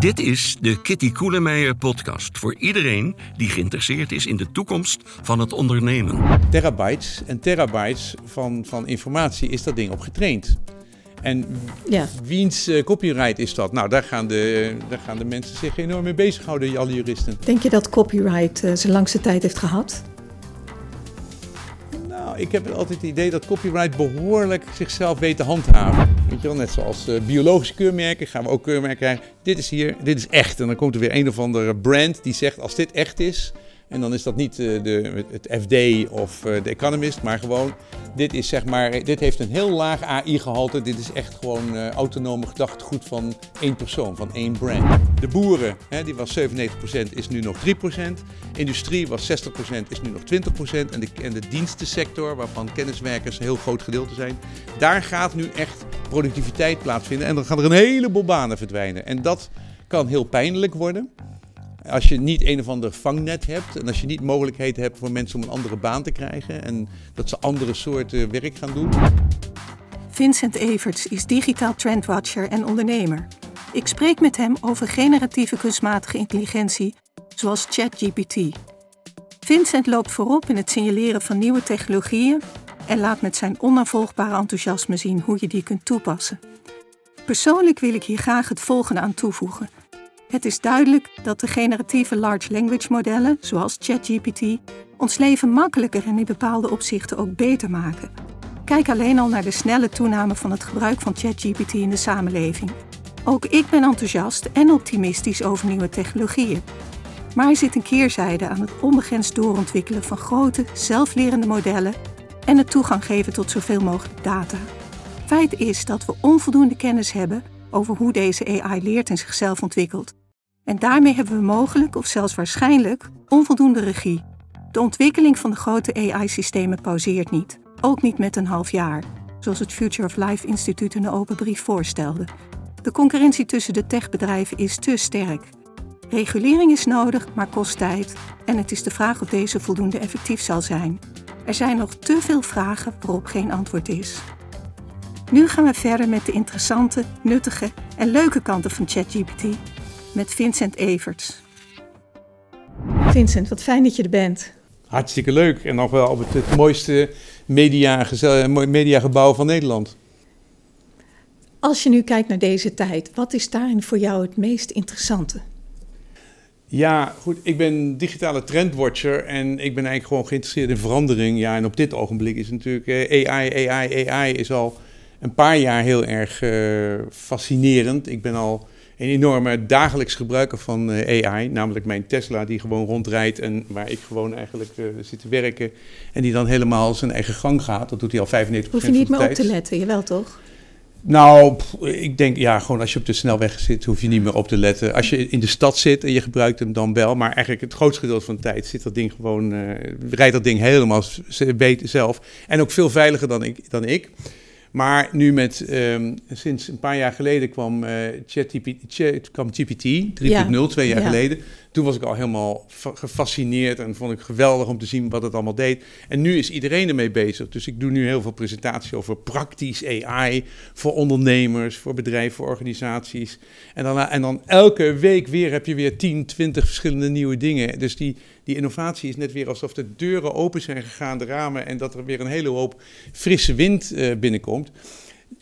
Dit is de Kitty Koelemeijer podcast voor iedereen die geïnteresseerd is in de toekomst van het ondernemen. Terabytes en terabytes van, van informatie is dat ding op getraind. En Ja. wiens eh, copyright is dat? Nou, daar gaan, de, daar gaan de mensen zich enorm mee bezighouden, alle juristen. Denk je dat copyright eh, zijn langste tijd heeft gehad? Nou, ik heb altijd het idee dat copyright behoorlijk zichzelf weet te handhaven. Net zoals eh, biologische keurmerken gaan we ook keurmerken krijgen. Dit is hier, dit is echt. En dan komt er weer een of andere brand die zegt als dit echt is. En dan is dat niet eh, de, het FD of eh, de Economist, maar gewoon, dit is zeg maar, dit heeft een heel laag AI-gehalte. Dit is echt gewoon eh, autonome gedachtegoed van één persoon, van één brand. De boeren, hè, die was 97%, is nu nog 3%. Industrie was 60%, is nu nog 20%. En de, en de dienstensector, waarvan kenniswerkers een heel groot gedeelte zijn, daar gaat nu echt productiviteit plaatsvinden. En dan gaan er een heleboel banen verdwijnen. En dat kan heel pijnlijk worden. Als je niet een of ander vangnet hebt en als je niet mogelijkheden hebt voor mensen om een andere baan te krijgen en dat ze andere soorten werk gaan doen. Vincent Everts is digitaal trendwatcher en ondernemer. Ik spreek met hem over generatieve kunstmatige intelligentie, zoals ChatGPT. Vincent loopt voorop in het signaleren van nieuwe technologieën en laat met zijn onafvolgbare enthousiasme zien hoe je die kunt toepassen. Persoonlijk wil ik hier graag het volgende aan toevoegen. Het is duidelijk dat de generatieve large language modellen, zoals ChatGPT, ons leven makkelijker en in bepaalde opzichten ook beter maken. Kijk alleen al naar de snelle toename van het gebruik van ChatGPT in de samenleving. Ook ik ben enthousiast en optimistisch over nieuwe technologieën. Maar er zit een keerzijde aan het onbegrensd doorontwikkelen van grote, zelflerende modellen en het toegang geven tot zoveel mogelijk data. Feit is dat we onvoldoende kennis hebben over hoe deze AI leert en zichzelf ontwikkelt. En daarmee hebben we mogelijk, of zelfs waarschijnlijk, onvoldoende regie. De ontwikkeling van de grote AI-systemen pauzeert niet, ook niet met een half jaar, zoals het Future of Life Instituut in een open brief voorstelde. De concurrentie tussen de techbedrijven is te sterk. Regulering is nodig, maar kost tijd. En het is de vraag of deze voldoende effectief zal zijn. Er zijn nog te veel vragen waarop geen antwoord is. Nu gaan we verder met de interessante, nuttige en leuke kanten van ChatGPT met Vincent Everts. Vincent, wat fijn dat je er bent. Hartstikke leuk en nog wel op het, het mooiste media, gezel- mooi mediagebouw van Nederland. Als je nu kijkt naar deze tijd, wat is daarin voor jou het meest interessante? Ja, goed. Ik ben digitale trendwatcher en ik ben eigenlijk gewoon geïnteresseerd in verandering. Ja, en op dit ogenblik is natuurlijk eh, AI, AI, AI is al een paar jaar heel erg eh, fascinerend. Ik ben al een enorme dagelijks gebruiker van eh, AI, namelijk mijn Tesla die gewoon rondrijdt en waar ik gewoon eigenlijk eh, zit te werken. En die dan helemaal zijn eigen gang gaat. Dat doet hij al 95% Hoef je van niet de meer op tijd. te letten, jawel toch? Nou, ik denk ja, gewoon als je op de snelweg zit, hoef je niet meer op te letten. Als je in de stad zit en je gebruikt hem dan wel, maar eigenlijk het grootste gedeelte van de tijd zit dat ding gewoon, eh, rijdt dat ding helemaal zelf. En ook veel veiliger dan ik. Dan ik. Maar nu met, ehm, sinds een paar jaar geleden kwam, eh ChatGPT, Chat- kwam GPT 3.0, twee jaar ja. geleden. Toen was ik al helemaal fa- gefascineerd en vond ik geweldig om te zien wat het allemaal deed. En nu is iedereen ermee bezig. Dus ik doe nu heel veel presentaties over praktisch AI voor ondernemers, voor bedrijven, voor organisaties. En dan, en dan elke week weer heb je weer 10, 20 verschillende nieuwe dingen. Dus die, die innovatie is net weer alsof de deuren open zijn gegaan, de ramen, en dat er weer een hele hoop frisse wind eh, binnenkomt.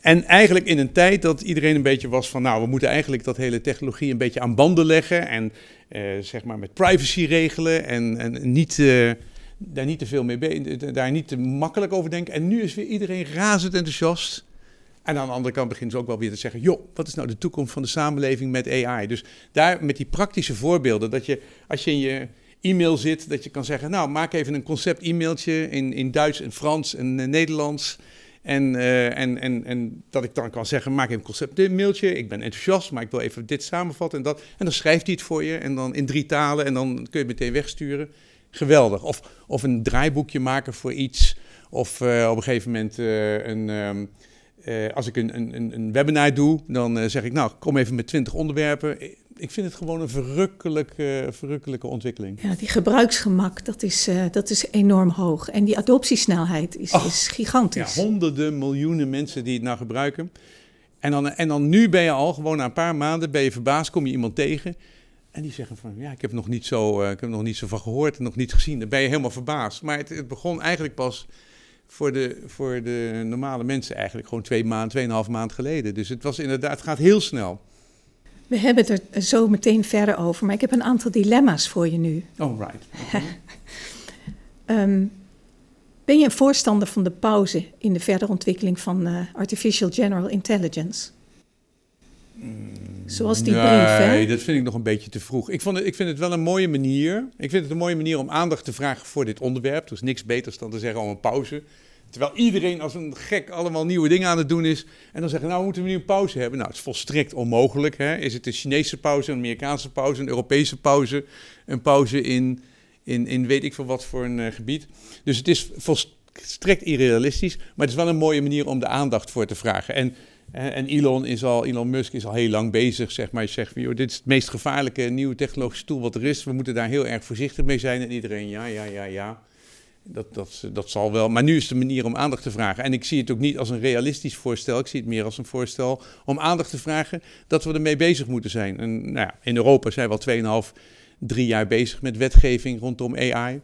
En eigenlijk in een tijd dat iedereen een beetje was van, nou, we moeten eigenlijk dat hele technologie een beetje aan banden leggen en eh, zeg maar met privacy regelen en, en niet, eh, daar niet te veel mee, daar niet te makkelijk over denken. En nu is weer iedereen razend enthousiast. En aan de andere kant beginnen ze ook wel weer te zeggen, joh, wat is nou de toekomst van de samenleving met AI? Dus daar met die praktische voorbeelden, dat je als je in je e-mail zit, dat je kan zeggen, nou, maak even een concept e-mailtje in, in Duits en Frans en eh, Nederlands. En, eh, en, en, en dat ik dan kan zeggen, maak even een concept mailtje. Ik ben enthousiast, maar ik wil even dit samenvatten en dat. En dan schrijft hij het voor je en dan in drie talen en dan kun je het meteen wegsturen. Geweldig. Of, of een draaiboekje maken voor iets. Of eh, op een gegeven moment een... ehm, eh, als ik een, een, een- webinar doe, dan zeg ik, nou, kom even met 20 onderwerpen. Ik vind het gewoon een verrukkelijke, verrukkelijke ontwikkeling. Ja, die gebruiksgemak, dat is, eh, dat is enorm hoog. En die adoptiesnelheid is, is Ja, gigantisch. honderden miljoenen mensen die het nou gebruiken. En dan, en dan nu ben je al, gewoon na een paar maanden, ben je verbaasd, kom je iemand tegen. En die zeggen van, ja, ik heb, nog niet zo, uh, ik heb nog niet zo van gehoord en nog niet gezien. Dan ben je helemaal verbaasd. Maar het, het begon eigenlijk pas voor de, voor de normale mensen eigenlijk gewoon twee maanden, tweeënhalf maand geleden. Dus het was inderdaad, het gaat heel snel. We hebben het er zo meteen verder over, maar ik heb een aantal dilemma's voor je nu. Oh, right. um, ben je een voorstander van de pauze in de verdere ontwikkeling van uh, artificial general intelligence? Zoals die nee, brief, hè? Nee, dat vind ik nog een beetje te vroeg. Ik, vond het, ik vind het wel een mooie manier. Ik vind het een mooie manier om aandacht te vragen voor dit onderwerp. Er is niks beters dan te zeggen om een pauze. Terwijl iedereen als een gek allemaal nieuwe dingen aan het doen is. En dan zeggen, nou moeten we nu een pauze hebben. Nou, het is volstrekt onmogelijk. Hè? Is het een Chinese pauze, een Amerikaanse pauze, een Europese pauze, een pauze in, in, in weet ik veel wat voor een uh, gebied. Dus het is volstrekt irrealistisch. Maar het is wel een mooie manier om de aandacht voor te vragen. En, uh, en Elon, is al, Elon Musk is al heel lang bezig, zeg maar. Je zegt, joh, dit is het meest gevaarlijke nieuwe technologische tool wat er is. We moeten daar heel erg voorzichtig mee zijn. En iedereen, ja, ja, ja, ja. Dat, dat, dat zal wel. Maar nu is de manier om aandacht te vragen. En ik zie het ook niet als een realistisch voorstel. Ik zie het meer als een voorstel om aandacht te vragen dat we ermee bezig moeten zijn. En nou ja, in Europa zijn we al 2,5, 3 jaar bezig met wetgeving rondom AI.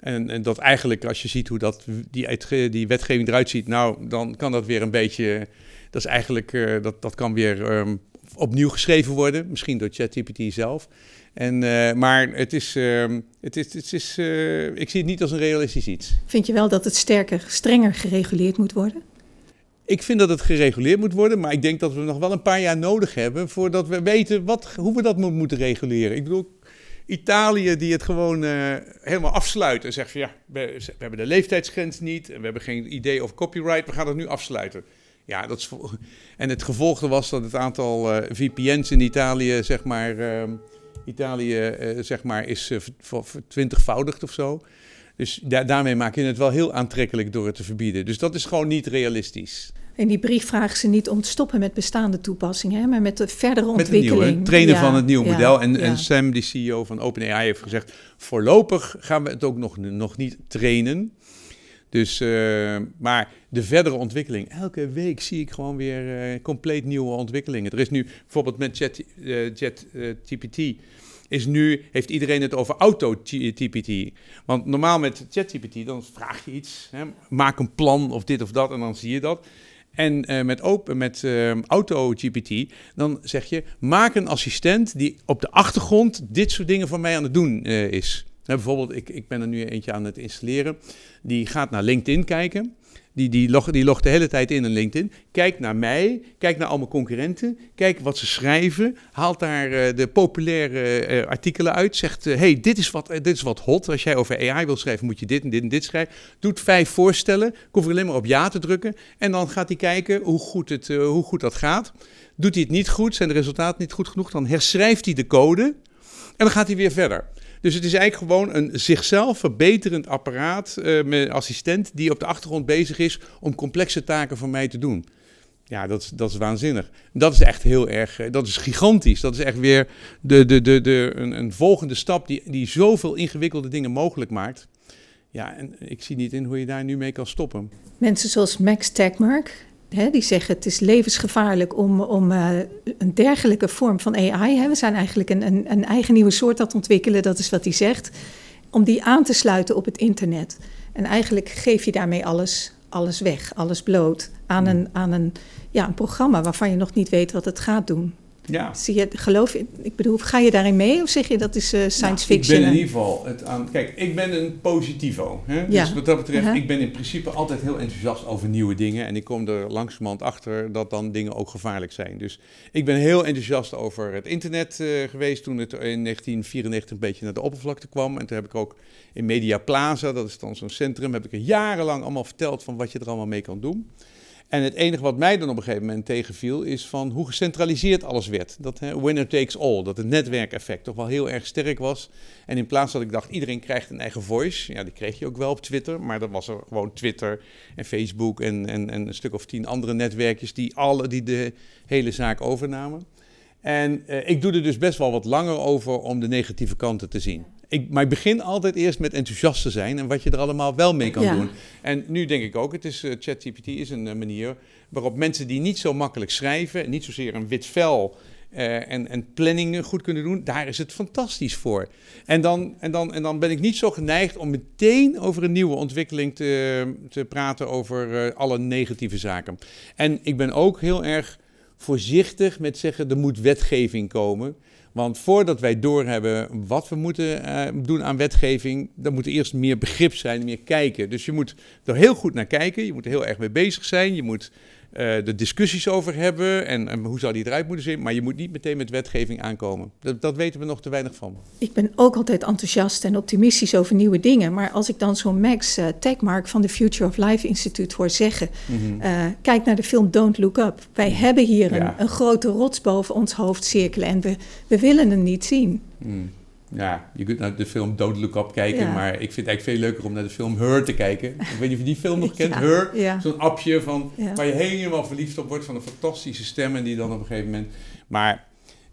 En, en, dat eigenlijk, als je ziet hoe dat, die, die wetgeving eruit ziet, nou, dan kan dat weer een beetje. Dat is eigenlijk, uh, dat, dat kan weer um, opnieuw geschreven worden. Misschien door ChatGPT zelf. En, uh, maar het is, uh, het is, het is uh, ik zie het niet als een realistisch iets. Vind je wel dat het sterker, strenger gereguleerd moet worden? Ik vind dat het gereguleerd moet worden, maar ik denk dat we nog wel een paar jaar nodig hebben voordat we weten wat, hoe we dat moeten reguleren. Ik bedoel, Italië die het gewoon uh, helemaal afsluit en zegt van ja, we, we, hebben de leeftijdsgrens niet en we hebben geen idee over copyright, we gaan het nu afsluiten. Ja, dat is, en het gevolg was dat het aantal VPN's in Italië, zeg maar, uh, Italië uh, zeg maar, is twintigvoudigd of zo. Dus da daarmee maak je het wel heel aantrekkelijk door het te verbieden. Dus dat is gewoon niet realistisch. In die brief vragen ze niet om te stoppen met bestaande toepassingen, maar met de verdere ontwikkeling. Met het nieuwe, trainen ja, van het nieuwe ja, model. En, ja. en Sam, die CEO van OpenAI, heeft gezegd: voorlopig gaan we het ook nog, nog niet trainen. Dus, uh, maar de verdere ontwikkeling, elke week zie ik gewoon weer uh, compleet nieuwe ontwikkelingen. Er is nu bijvoorbeeld met ChatGPT. Uh, is nu, heeft iedereen het over auto-GPT. Want normaal met ChatGPT, dan vraag je iets, hè, maak een plan of dit of dat en dan zie je dat. En met, open, met uh, AutoGPT, dan zeg je: maak een assistent die op de achtergrond dit soort dingen voor mij aan het doen is. Nou, bijvoorbeeld, ik, ik ben er nu eentje aan het installeren. Die gaat naar LinkedIn kijken. Die, die, log, die logt de hele tijd in in LinkedIn. Kijkt naar mij, kijkt naar al mijn concurrenten. Kijkt wat ze schrijven. Haalt daar uh, de populaire uh, artikelen uit. Zegt, uh, hey, dit is, wat, dit is wat hot. Als jij over AI wil schrijven, moet je dit en dit en dit schrijven. Doet vijf voorstellen. Ik hoef alleen maar op ja te drukken. En dan gaat hij kijken hoe goed, het, hoe goed dat gaat. Doet hij het niet goed, zijn de resultaten niet goed genoeg, dan herschrijft hij de code. En dan gaat hij weer verder. Dus het is eigenlijk gewoon een zichzelf verbeterend apparaat uh, met assistent die op de achtergrond bezig is om complexe taken voor mij te doen. Ja, dat is, dat is waanzinnig. Dat is echt heel erg, dat is gigantisch. Dat is echt weer de, de, de, de, een, een volgende stap die, die zoveel ingewikkelde dingen mogelijk maakt. Ja, en ik zie niet in hoe je daar nu mee kan stoppen. Mensen zoals Max Tegmark, Hè, die zeggen het is levensgevaarlijk om, om uh, een dergelijke vorm van AI. Hè, we zijn eigenlijk een, een, een, eigen nieuwe soort aan het ontwikkelen, dat is wat hij zegt. Om die aan te sluiten op het internet. En eigenlijk geef je daarmee alles, alles weg, alles bloot aan, een, aan een, ja, een programma waarvan je nog niet weet wat het gaat doen. Ja. Zie je, geloof ik bedoel, ga je daarin mee of zeg je dat is uh, science nou, fiction? Ik ben in ieder geval het aan. Kijk, ik ben een positivo. Hè? Dus Ja. wat dat betreft, Uh-huh. ik ben in principe altijd heel enthousiast over nieuwe dingen. En ik kom er langzamerhand achter dat dan dingen ook gevaarlijk zijn. Dus ik ben heel enthousiast over het internet eh, geweest toen het in 1994 een beetje naar de oppervlakte kwam. En toen heb ik ook in Media Plaza, dat is dan zo'n centrum, heb ik er jarenlang allemaal verteld van wat je er allemaal mee kan doen. En het enige wat mij dan op een gegeven moment tegenviel, is van hoe gecentraliseerd alles werd. Dat hè, winner takes all, dat het netwerkeffect toch wel heel erg sterk was. En in plaats dat ik dacht, iedereen krijgt een eigen voice. Ja, die kreeg je ook wel op Twitter, maar dat was er gewoon Twitter en Facebook en, en, en een stuk of tien andere netwerkjes die, alle, die de hele zaak overnamen. En ik doe er dus best wel wat langer over om de negatieve kanten te zien. Ik, maar ik begin altijd eerst met enthousiast te zijn en wat je er allemaal wel mee kan doen. En nu denk ik ook, het is, ChatGPT is een manier waarop mensen die niet zo makkelijk schrijven, niet zozeer een wit vel uh, en, en planningen goed kunnen doen, daar is het fantastisch voor. En dan, en, dan, en dan ben ik niet zo geneigd om meteen over een nieuwe ontwikkeling te, te praten over alle negatieve zaken. En ik ben ook heel erg voorzichtig met zeggen, er moet wetgeving komen. Want voordat wij doorhebben wat we moeten uh, doen aan wetgeving, dan moet er eerst meer begrip zijn, meer kijken. Dus je moet er heel goed naar kijken, je moet er heel erg mee bezig zijn, je moet uh, de discussies over hebben en, en, hoe zou die eruit moeten zien. Maar je moet niet meteen met wetgeving aankomen. Dat, dat, weten we nog te weinig van. Ik ben ook altijd enthousiast en optimistisch over nieuwe dingen. Maar als ik dan zo'n Max uh, Techmark van de Future of Life Institute hoor zeggen... Mm kijk naar de film Don't Look Up. Wij mhm. hebben hier een, een, grote rots boven ons hoofd cirkelen en we, we willen hem niet zien. Mm. Ja, je kunt naar de film Don't Look Up kijken, maar ik vind het eigenlijk veel leuker om naar de film Her te kijken. Ik weet niet of je die film nog kent, Her. Zo'n appje van, waar je helemaal verliefd op wordt van een fantastische stem en die dan op een gegeven moment... Maar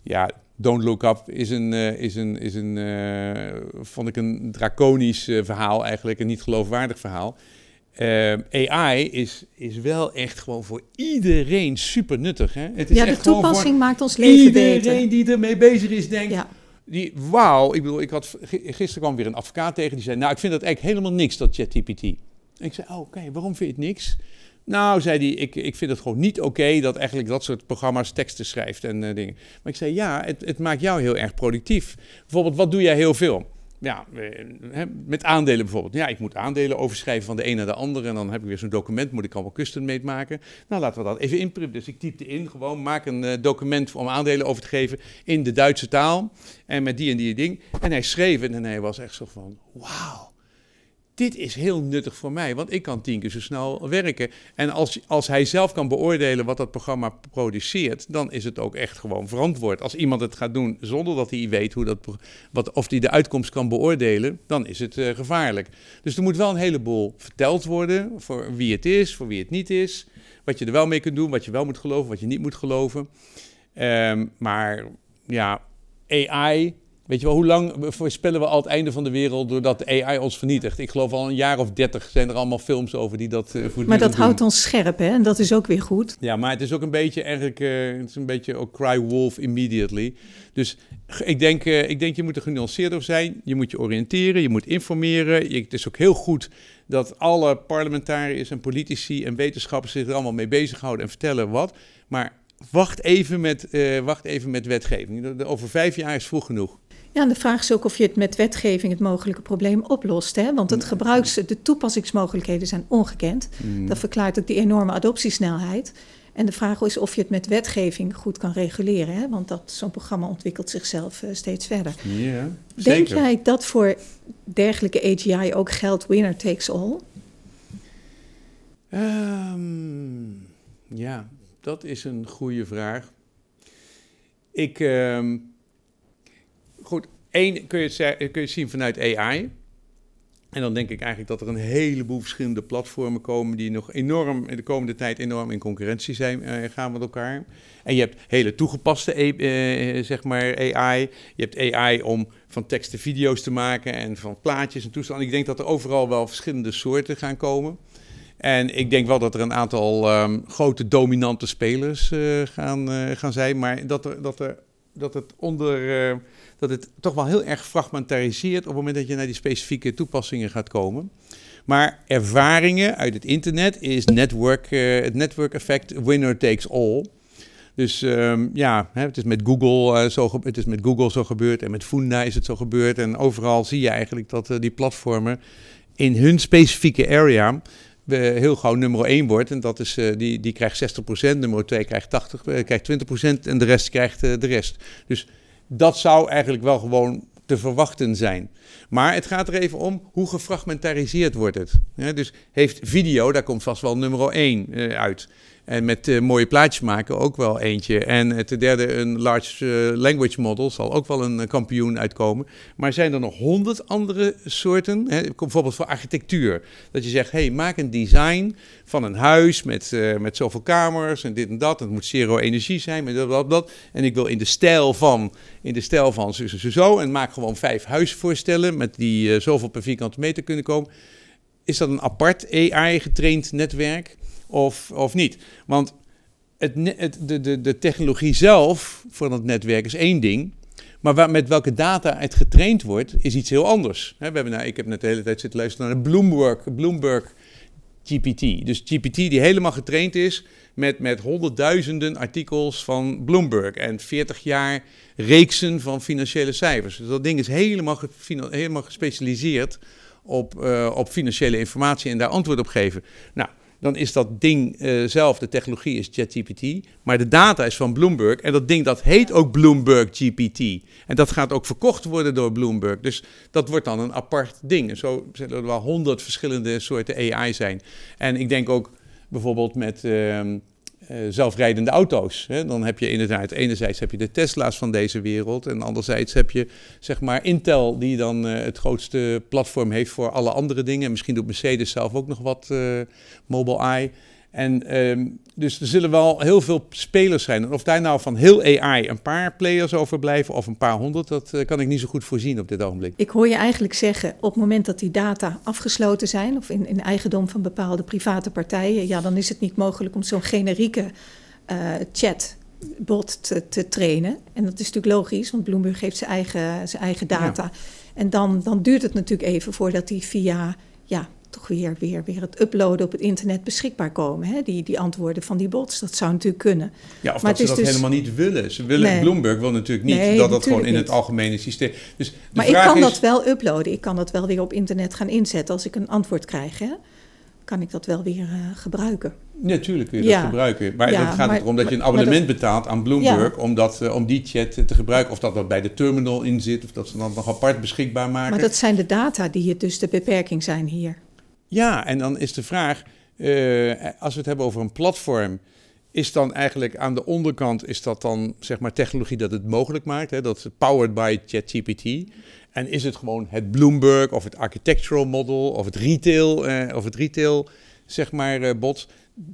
ja, Don't Look Up is een, uh, is een, is een uh, vond ik een draconisch uh, verhaal eigenlijk, een niet geloofwaardig verhaal. AI is, is wel echt gewoon voor iedereen super nuttig. Hè? Het is ja, de toepassing maakt ons leven iedereen beter. Iedereen die ermee bezig is, denkt... Ja die, wauw, ik bedoel, ik had, gisteren kwam weer een advocaat tegen die zei, nou, ik vind dat eigenlijk helemaal niks, dat ChatGPT. Ik zei, oh, oké, waarom vind je het niks? Nou, zei hij, ik, ik vind het gewoon niet oké dat eigenlijk dat soort programma's teksten schrijft en uh, dingen. Maar ik zei, ja, het, het maakt jou heel erg productief. Bijvoorbeeld, wat doe jij heel veel? Ja, met aandelen bijvoorbeeld. Ja, ik moet aandelen overschrijven van de een naar de andere. En dan heb ik weer zo'n document, moet ik allemaal custom made maken. Nou, laten we dat even inprinten. Dus ik typte in, gewoon maak een uh, document om aandelen over te geven in de Duitse taal. En met die en die ding. En hij schreef het en hij was echt zo van, wauw dit is heel nuttig voor mij, want ik kan tien keer zo snel werken. En als, als hij zelf kan beoordelen wat dat programma produceert, dan is het ook echt gewoon verantwoord. Als iemand het gaat doen zonder dat hij weet hoe dat, wat, of hij de uitkomst kan beoordelen, dan is het uh, gevaarlijk. Dus er moet wel een heleboel verteld worden voor wie het is, voor wie het niet is. Wat je er wel mee kunt doen, wat je wel moet geloven, wat je niet moet geloven. Um, maar ja, AI Weet je wel, hoe lang voorspellen we al het einde van de wereld doordat de AI ons vernietigt? Ik geloof al een jaar of dertig zijn er allemaal films over die dat uh, Maar dat houdt ons scherp, hè? En dat is ook weer goed. Ja, maar het is ook een beetje eigenlijk, uh, het is een beetje ook cry wolf immediately. Dus ik denk, uh, ik denk je moet er genuanceerder zijn. Je moet je oriënteren, je moet informeren. Je, het is ook heel goed dat alle parlementariërs en politici en wetenschappers zich er allemaal mee bezighouden en vertellen wat. Maar wacht even met, wacht even met wetgeving. Over vijf jaar is vroeg genoeg. Ja, en de vraag is ook of je het met wetgeving het mogelijke probleem oplost. Hè? Want het gebruiks, de toepassingsmogelijkheden zijn ongekend. Mm. Dat verklaart ook die enorme adoptiesnelheid. En de vraag is of je het met wetgeving goed kan reguleren. Hè? Want dat, zo'n programma ontwikkelt zichzelf uh, steeds verder. Ja, Denk jij dat voor dergelijke AGI ook geldt winner takes all? Um, ja, dat is een goede vraag. Ik... Um, één kun je, kun je zien vanuit AI. En dan denk ik eigenlijk dat er een heleboel verschillende platformen komen die nog enorm in de komende tijd enorm in concurrentie zijn, uh, gaan met elkaar. En je hebt hele toegepaste uh, zeg maar AI. Je hebt AI om van teksten video's te maken en van plaatjes en toestanden. Ik denk dat er overal wel verschillende soorten gaan komen. En ik denk wel dat er een aantal um, grote dominante spelers gaan, gaan zijn, maar dat, er, dat, er, dat het onder dat het toch wel heel erg fragmentariseert op het moment dat je naar die specifieke toepassingen gaat komen. Maar ervaringen uit het internet is network, uh, het network effect winner takes all. Dus um, ja, het is, met Google, uh, zo, het is met Google zo gebeurd en met Funda is het zo gebeurd. En overal zie je eigenlijk dat uh, die platformen in hun specifieke area heel gauw nummer 1 wordt. En dat is, die, die krijgt 60%, nummer 2 krijgt, 80, krijgt 20% en de rest krijgt de rest. Dus dat zou eigenlijk wel gewoon te verwachten zijn. Maar het gaat er even om hoe gefragmentariseerd wordt het. dus heeft video, daar komt vast wel nummer 1 uh, eh, uit. En met uh, mooie plaatjes maken ook wel eentje. En uh, ten derde een large uh, language model zal ook wel een kampioen uitkomen. Maar zijn er nog honderd andere soorten? Hè? Bijvoorbeeld voor architectuur. Dat je zegt, hey, maak een design van een huis met, met zoveel kamers en dit en dat. Het moet zero energie zijn, met dat, dat, dat. En ik wil in de stijl van, in de stijl van zo, zo, zo. En maak gewoon vijf huisvoorstellen met die zoveel per vierkante meter kunnen komen. Is dat een apart AI-getraind netwerk? Of, of niet. Want het, het, de, de, de technologie zelf van het netwerk is één ding. Maar met welke data het getraind wordt, is iets heel anders. we hebben nou, ik heb net de hele tijd zitten luisteren naar de Bloomberg, Bloomberg GPT. Dus GPT die helemaal getraind is met, met honderdduizenden artikels van Bloomberg en 40 jaar reeksen van financiële cijfers. Dus dat ding is helemaal, helemaal gespecialiseerd op, uh, op financiële informatie en daar antwoord op geven. Nou, dan is dat ding uh, zelf, de technologie is ChatGPT, maar de data is van Bloomberg en dat ding dat heet ook Bloomberg GPT. En dat gaat ook verkocht worden door Bloomberg. Dus dat wordt dan een apart ding. En zo zullen er wel honderd verschillende soorten AI zijn. En ik denk ook bijvoorbeeld met... Uh, zelfrijdende auto's. Hè? Dan heb je inderdaad, enerzijds heb je de Tesla's van deze wereld en anderzijds heb je zeg maar Intel die dan uh, het grootste platform heeft voor alle andere dingen. misschien doet Mercedes zelf ook nog wat uh, Mobileye. En um, dus er zullen wel heel veel spelers zijn. En of daar nou van heel AI een paar players overblijven of een paar honderd, dat uh, kan ik niet zo goed voorzien op dit ogenblik. Ik hoor je eigenlijk zeggen, op het moment dat die data afgesloten zijn of in, in eigendom van bepaalde private partijen, ja, dan is het niet mogelijk om zo'n generieke uh, chatbot te, te, trainen. En dat is natuurlijk logisch, want Bloomberg heeft zijn eigen, zijn eigen data. Ja. En dan, dan duurt het natuurlijk even voordat die via ja, toch weer, weer, weer het uploaden op het internet beschikbaar komen. Hè? Die, die antwoorden van die bots, dat zou natuurlijk kunnen. Ja, of maar dat ze dat dus... helemaal niet willen. Ze willen, nee. Bloomberg wil natuurlijk niet nee, dat dat gewoon in niet. het algemene systeem... Dus de maar vraag ik kan is... dat wel uploaden. Ik kan dat wel weer op internet gaan inzetten. Als ik een antwoord krijg, hè? kan ik dat wel weer uh, gebruiken. Natuurlijk kun je ja. dat gebruiken. Maar ja, het gaat maar, erom dat je een abonnement dat, betaalt aan Bloomberg ja. om, dat, uh, om die chat te gebruiken. Of dat dat bij de terminal in zit, of dat ze dan nog apart beschikbaar maken. Maar dat zijn de data die het dus de beperking zijn hier. Ja, en dan is de vraag, uh, als we het hebben over een platform, is dan eigenlijk aan de onderkant, is dat dan zeg maar technologie dat het mogelijk maakt, hè? dat is powered by ChatGPT. En is het gewoon het Bloomberg of het architectural model of het retail, uh, of het retail zeg maar uh, bot.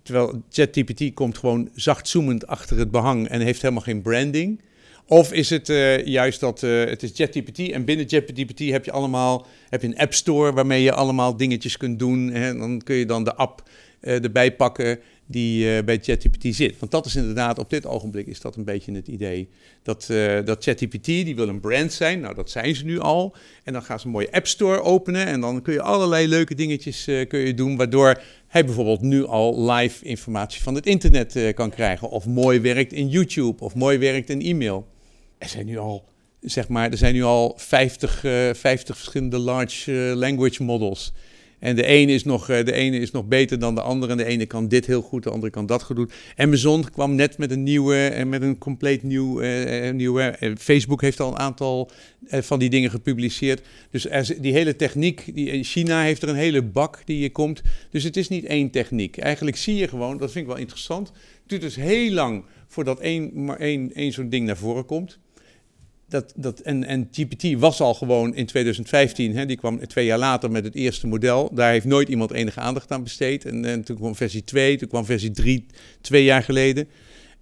Terwijl ChatGPT komt gewoon zacht zoemend achter het behang en heeft helemaal geen branding. Of is het uh, juist dat uh, het is ChatGPT en binnen ChatGPT heb je allemaal heb je een app store waarmee je allemaal dingetjes kunt doen. En dan kun je dan de app uh, erbij pakken die bij ChatGPT zit. Want dat is inderdaad op dit ogenblik is dat een beetje het idee. Dat, dat ChatGPT die wil een brand zijn. Nou, dat zijn ze nu al. En dan gaan ze een mooie app store openen en dan kun je allerlei leuke dingetjes kun je doen, waardoor hij bijvoorbeeld nu al live informatie van het internet kan krijgen. Of mooi werkt in YouTube of mooi werkt in e-mail er zijn nu al, zeg maar, er zijn nu al 50, uh, 50 verschillende large uh, language models. En de ene, is nog, uh, de ene is nog beter dan de andere. En de ene kan dit heel goed, de andere kan dat goed doen. Amazon kwam net met een nieuwe, eh, met een compleet nieuw, nieuwe. Facebook heeft al een aantal van die dingen gepubliceerd. Dus er, die hele techniek, die, China heeft er een hele bak die je komt. Dus het is niet één techniek. Eigenlijk zie je gewoon, dat vind ik wel interessant. Het duurt dus heel lang voordat één, maar één, één zo'n ding naar voren komt dat, dat, en, en GPT was al gewoon in 2015, hè, die kwam twee jaar later met het eerste model. Daar heeft nooit iemand enige aandacht aan besteed. En, en toen kwam versie 2, toen kwam versie 3 twee jaar geleden.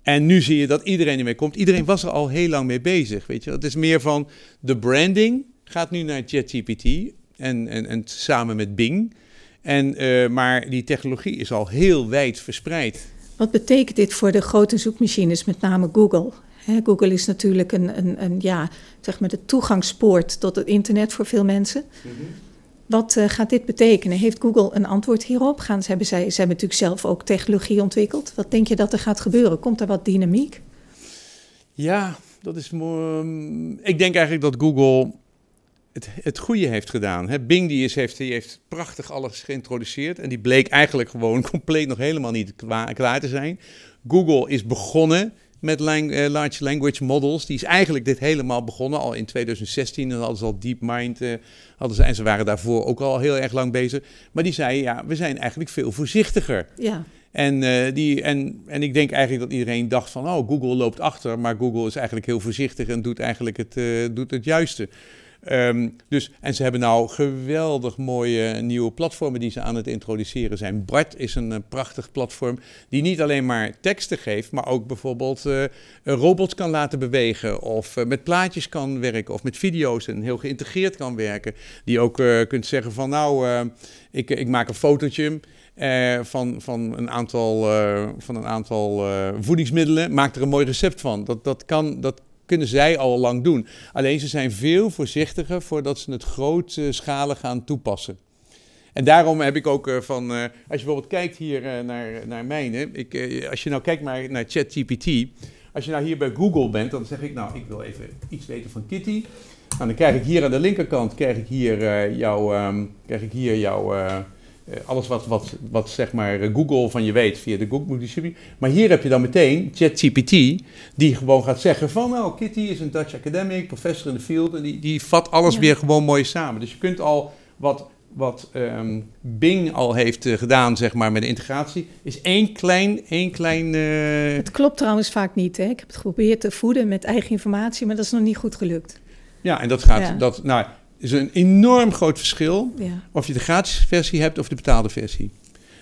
En nu zie je dat iedereen ermee komt. Iedereen was er al heel lang mee bezig. Weet je? Het is meer van de branding gaat nu naar ChatGPT en, en, en samen met Bing. En, uh, maar die technologie is al heel wijd verspreid. Wat betekent dit voor de grote zoekmachines, met name Google? Google is natuurlijk een, een, een, ja, zeg maar de toegangspoort tot het internet voor veel mensen. Mm -hmm. Wat uh, gaat dit betekenen? Heeft Google een antwoord hierop? Gaan, ze, hebben, zij, ze hebben natuurlijk zelf ook technologie ontwikkeld. Wat denk je dat er gaat gebeuren? Komt er wat dynamiek? Ja, dat is mooi. Ik denk eigenlijk dat Google het, het goede heeft gedaan. Hè? Bing die is, heeft, die heeft prachtig alles geïntroduceerd. En die bleek eigenlijk gewoon compleet nog helemaal niet klaar te zijn. Google is begonnen met lang, uh, large language models. Die is eigenlijk dit helemaal begonnen al in 2016. En hadden ze al DeepMind, uh, hadden ze, en ze waren daarvoor ook al heel erg lang bezig. Maar die zei, ja, we zijn eigenlijk veel voorzichtiger. Ja. En, eh, die, en, en ik denk eigenlijk dat iedereen dacht van, oh, Google loopt achter, maar Google is eigenlijk heel voorzichtig en doet eigenlijk het, doet het juiste. Um, dus, en ze hebben nou geweldig mooie nieuwe platformen die ze aan het introduceren zijn. Bart is een, een prachtig platform die niet alleen maar teksten geeft, maar ook bijvoorbeeld uh, robots kan laten bewegen of uh, met plaatjes kan werken of met video's en heel geïntegreerd kan werken. Die ook kunt zeggen van nou, ik, ik maak een fotootje. Van, van een aantal, van een aantal voedingsmiddelen. Maak er een mooi recept van. Dat, dat, kan, dat kunnen zij al lang doen. Alleen ze zijn veel voorzichtiger voordat ze het grootschalig gaan toepassen. En daarom heb ik ook van, als je bijvoorbeeld kijkt hier naar, naar mijne, ik, als je nou kijkt maar naar ChatGPT, als je nou hier bij Google bent, dan zeg ik nou, ik wil even iets weten van Kitty. Nou, dan krijg ik hier aan de linkerkant, krijg ik hier jouw, um, krijg ik hier jouw alles wat, wat, wat zeg maar eh, Google van je weet via de Google Distributie. Maar hier heb je dan meteen ChatGPT, die gewoon gaat zeggen van, nou, Kitty is een Dutch academic, professor in de field, en die, die vat alles ja. weer gewoon mooi samen. Dus je kunt al wat, wat um, Bing al heeft uh, gedaan, zeg maar, met de integratie, is één klein, één klein... Uh... Het klopt trouwens vaak niet, hè. Ik heb het geprobeerd te voeden met eigen informatie, maar dat is nog niet goed gelukt. Ja, en dat gaat, ja. dat, nou, is een enorm groot verschil ja. of je de gratis versie hebt of de betaalde versie.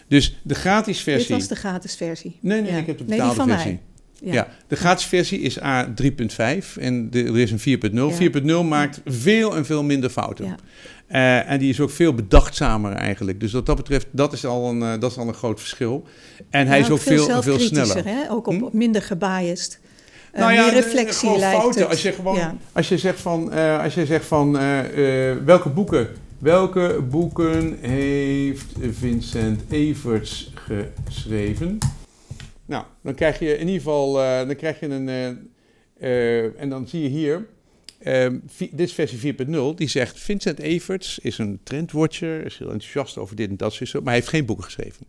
Dus de gratis versie. Dit was de gratis versie. Nee, nee, ja. ik heb de betaalde nee, versie. Ja. ja. de gratis versie is A 3.5 en de, er is een 4.0. 4.0 maakt veel en veel minder fouten. Uh, en die is ook veel bedachtzamer eigenlijk. Dus wat dat betreft, dat is al een, uh, dat is al een groot verschil. En hij is ook veel, veel, veel sneller. Hè? Ook op hm? minder gebiased. Uh, nou ja, reflectie gewoon lijkt fouten. het. Als je gewoon, ja. als je zegt van, uh, als je zegt van uh, welke boeken, welke boeken heeft Vincent Everts geschreven? Nou, dan krijg je in ieder geval, dan krijg je een, en dan zie je hier, dit is versie 4.0, die zegt Vincent Everts is een trendwatcher, is heel enthousiast over dit en dat, maar hij heeft geen boeken geschreven.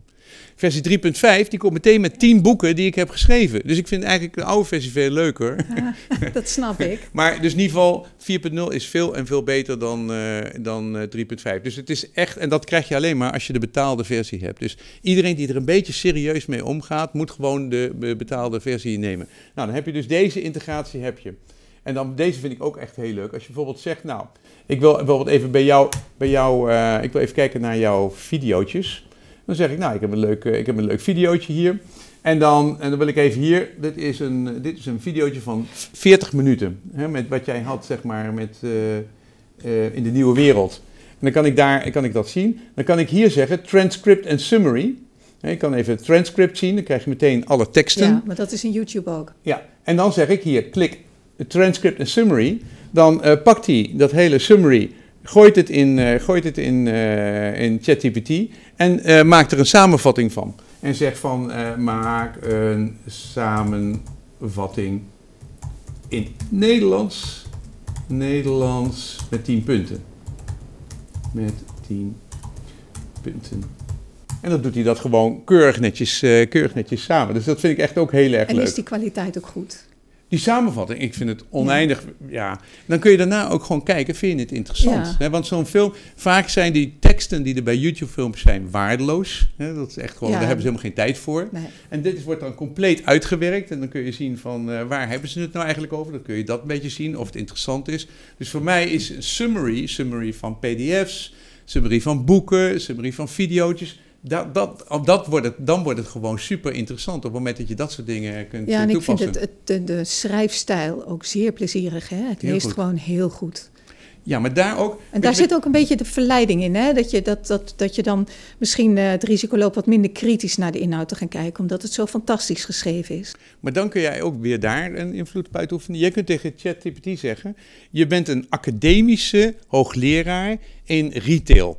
Versie 3.5, die komt meteen met 10 boeken die ik heb geschreven. Dus ik vind eigenlijk de oude versie veel leuker. Ja, dat snap ik. maar dus in ieder geval 4.0 is veel en veel beter dan, uh, dan uh, 3.5. Dus het is echt, en dat krijg je alleen maar als je de betaalde versie hebt. Dus iedereen die er een beetje serieus mee omgaat, moet gewoon de betaalde versie nemen. Nou, dan heb je dus deze integratie heb je. En dan deze vind ik ook echt heel leuk. Als je bijvoorbeeld zegt, nou, ik wil bijvoorbeeld even bij jou, bij jou uh, ik wil even kijken naar jouw videootjes. Dan zeg ik, nou, ik heb een leuk, ik heb een leuk videootje hier. En dan, en dan wil ik even hier, dit is een, dit is een videootje van 40 minuten. Hè, met wat jij had, zeg maar, met, uh, uh, in de nieuwe wereld. En dan kan ik, daar, kan ik dat zien. Dan kan ik hier zeggen, transcript en summary. Ik kan even het transcript zien, dan krijg je meteen alle teksten. Ja, maar dat is in YouTube ook. Ja, en dan zeg ik hier, klik transcript en summary. Dan uh, pakt hij dat hele summary, gooit het in, uh, gooit het in, uh, in ChatGPT en maakt er een samenvatting van. En zegt van, maak een samenvatting in Nederlands. Nederlands met 10 punten. Met 10 punten. En dan doet hij dat gewoon keurig netjes, keurig netjes samen. Dus dat vind ik echt ook heel erg en leuk. En is die kwaliteit ook goed? Die samenvatting, ik vind het oneindig. Ja. Dan kun je daarna ook gewoon kijken, vind je het interessant? Ja. Want zo'n film, vaak zijn die teksten die er bij YouTube-filmpjes zijn waardeloos. Dat is echt gewoon, ja. daar hebben ze helemaal geen tijd voor. Nee. En dit wordt dan compleet uitgewerkt. En dan kun je zien van uh, waar hebben ze het nou eigenlijk over? Dan kun je dat een beetje zien of het interessant is. Dus voor mij is een summary, summary van PDF's, summary van boeken, summary van video's dat, dat, dat wordt het, dan wordt het gewoon super interessant op het moment dat je dat soort dingen kunt ja, en toepassen. ik vind het, het de, de, schrijfstijl ook zeer plezierig. Hè? Het heel leest goed. gewoon heel goed. Ja, maar daar ook. En daar zit ook een beetje de verleiding in, hè? Dat, je, dat, dat, dat je dan misschien uh, het risico loopt wat minder kritisch naar de inhoud te gaan kijken, omdat het zo fantastisch geschreven is. Maar dan kun jij ook weer daar een invloed op uitoefenen. Jij kunt tegen ChatGPT zeggen: je bent een academische hoogleraar in retail.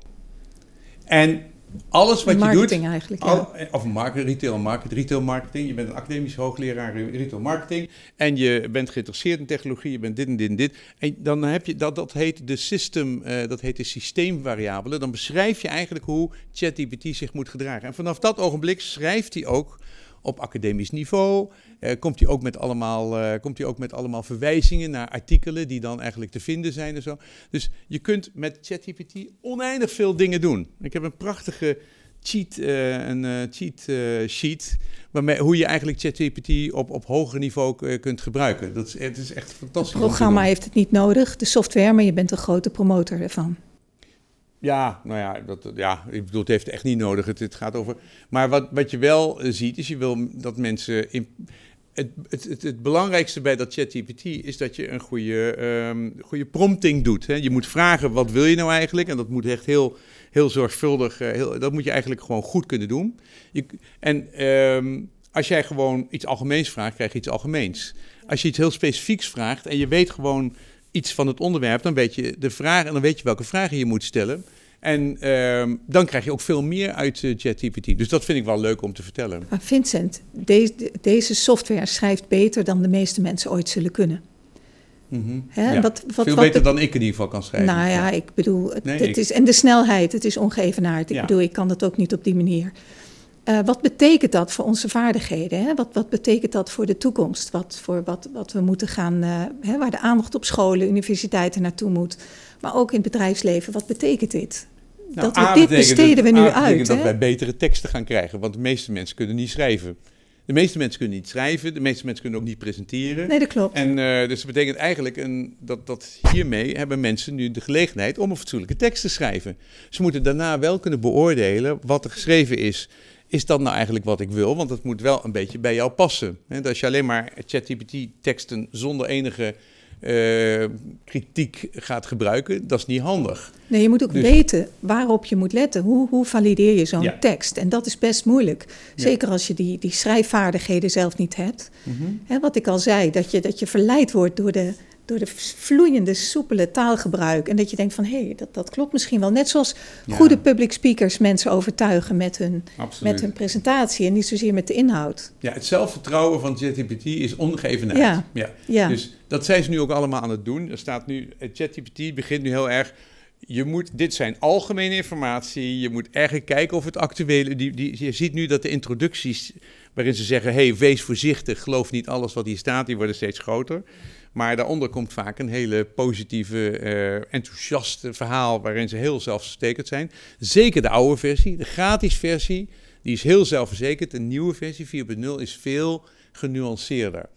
En alles wat marketing je doet. eigenlijk. Ja. Al, of marketing, retail, market, retail marketing. Je bent een academisch hoogleraar in retail marketing. En je bent geïnteresseerd in technologie. Je bent dit en dit en dit. En dan heb je dat, dat heet de system, uh, dat heet de systeemvariabelen. Dan beschrijf je eigenlijk hoe ChatGPT zich moet gedragen. En vanaf dat ogenblik schrijft hij ook op academisch niveau. Uh, komt hij ook met allemaal, uh, komt hij ook met allemaal verwijzingen naar artikelen die dan eigenlijk te vinden zijn en zo. Dus je kunt met ChatGPT oneindig veel dingen doen. Ik heb een prachtige cheat, uh, een cheat sheet. Waarmee, hoe je eigenlijk ChatGPT op, op hoger niveau kunt gebruiken. Dat is, het is echt fantastisch. Het programma heeft het niet nodig, de software, maar je bent een grote promotor ervan. Ja, nou ja, dat, ja, ik bedoel, het heeft echt niet nodig. Het, het gaat over. Maar wat, wat je wel ziet, is je wil dat mensen. In, het, het, het, belangrijkste bij dat ChatGPT is dat je een goede, um, goede prompting doet. Hè? Je moet vragen, wat wil je nou eigenlijk? En dat moet echt heel, heel zorgvuldig, heel, dat moet je eigenlijk gewoon goed kunnen doen. Je, en um, als jij gewoon iets algemeens vraagt, krijg je iets algemeens. Als je iets heel specifieks vraagt en je weet gewoon iets van het onderwerp, dan weet je de vraag en dan weet je welke vragen je moet stellen. En uh, dan krijg je ook veel meer uit uh, ChatGPT. Dus dat vind ik wel leuk om te vertellen. Maar Vincent, deze, deze software schrijft beter dan de meeste mensen ooit zullen kunnen. Mm -hmm. ja, wat, wat, veel wat beter dan ik in ieder geval kan schrijven. Nou ja, ik bedoel, het, nee, het ik... is, en de snelheid, het is ongeëvenaard. Ik ja. bedoel, ik kan dat ook niet op die manier. Uh, wat betekent dat voor onze vaardigheden? Hè? Wat, wat, betekent dat voor de toekomst? Wat, voor wat, wat we moeten gaan, uh, hè, waar de aandacht op scholen, universiteiten naartoe moet, maar ook in het bedrijfsleven. Wat betekent dit? Nou, dat we dit besteden we nu uit. dat wij betere teksten gaan krijgen, want de meeste mensen kunnen niet schrijven. De meeste mensen kunnen niet schrijven, de meeste mensen kunnen ook niet presenteren. Nee, dat klopt. En uh, dus dat betekent eigenlijk een, dat, dat hiermee hebben mensen nu de gelegenheid om een fatsoenlijke tekst te schrijven. Ze moeten daarna wel kunnen beoordelen wat er geschreven is is dat nou eigenlijk wat ik wil? Want het moet wel een beetje bij jou passen. Als je alleen maar ChatGPT-teksten zonder enige uh, kritiek gaat gebruiken, dat is niet handig. Nee, je moet ook dus- weten waarop je moet letten. Hoe, hoe valideer je zo'n ja. tekst? En dat is best moeilijk. Zeker ja. als je die, die schrijfvaardigheden zelf niet hebt. Mm -hmm. He, wat ik al zei, dat je, dat je verleid wordt door de, door de vloeiende, soepele taalgebruik. En dat je denkt van, hé, hey, dat, dat klopt misschien wel. Net zoals ja. goede public speakers mensen overtuigen met hun, met hun presentatie... en niet zozeer met de inhoud. Ja, het zelfvertrouwen van ChatGPT is ongeëvenaard. Ja. Ja. ja. Dus dat zijn ze nu ook allemaal aan het doen. Er staat nu, ChatGPT begint nu heel erg... Je moet, dit zijn algemene informatie. Je moet eigenlijk kijken of het actuele. Die, die, je ziet nu dat de introducties. waarin ze zeggen: hey, wees voorzichtig, geloof niet alles wat hier staat, die worden steeds groter. Maar daaronder komt vaak een hele positieve, uh, enthousiaste verhaal waarin ze heel zelfverzekerd zijn. Zeker de oude versie, de gratis versie, die is heel zelfverzekerd. De nieuwe versie 4.0 is veel genuanceerder.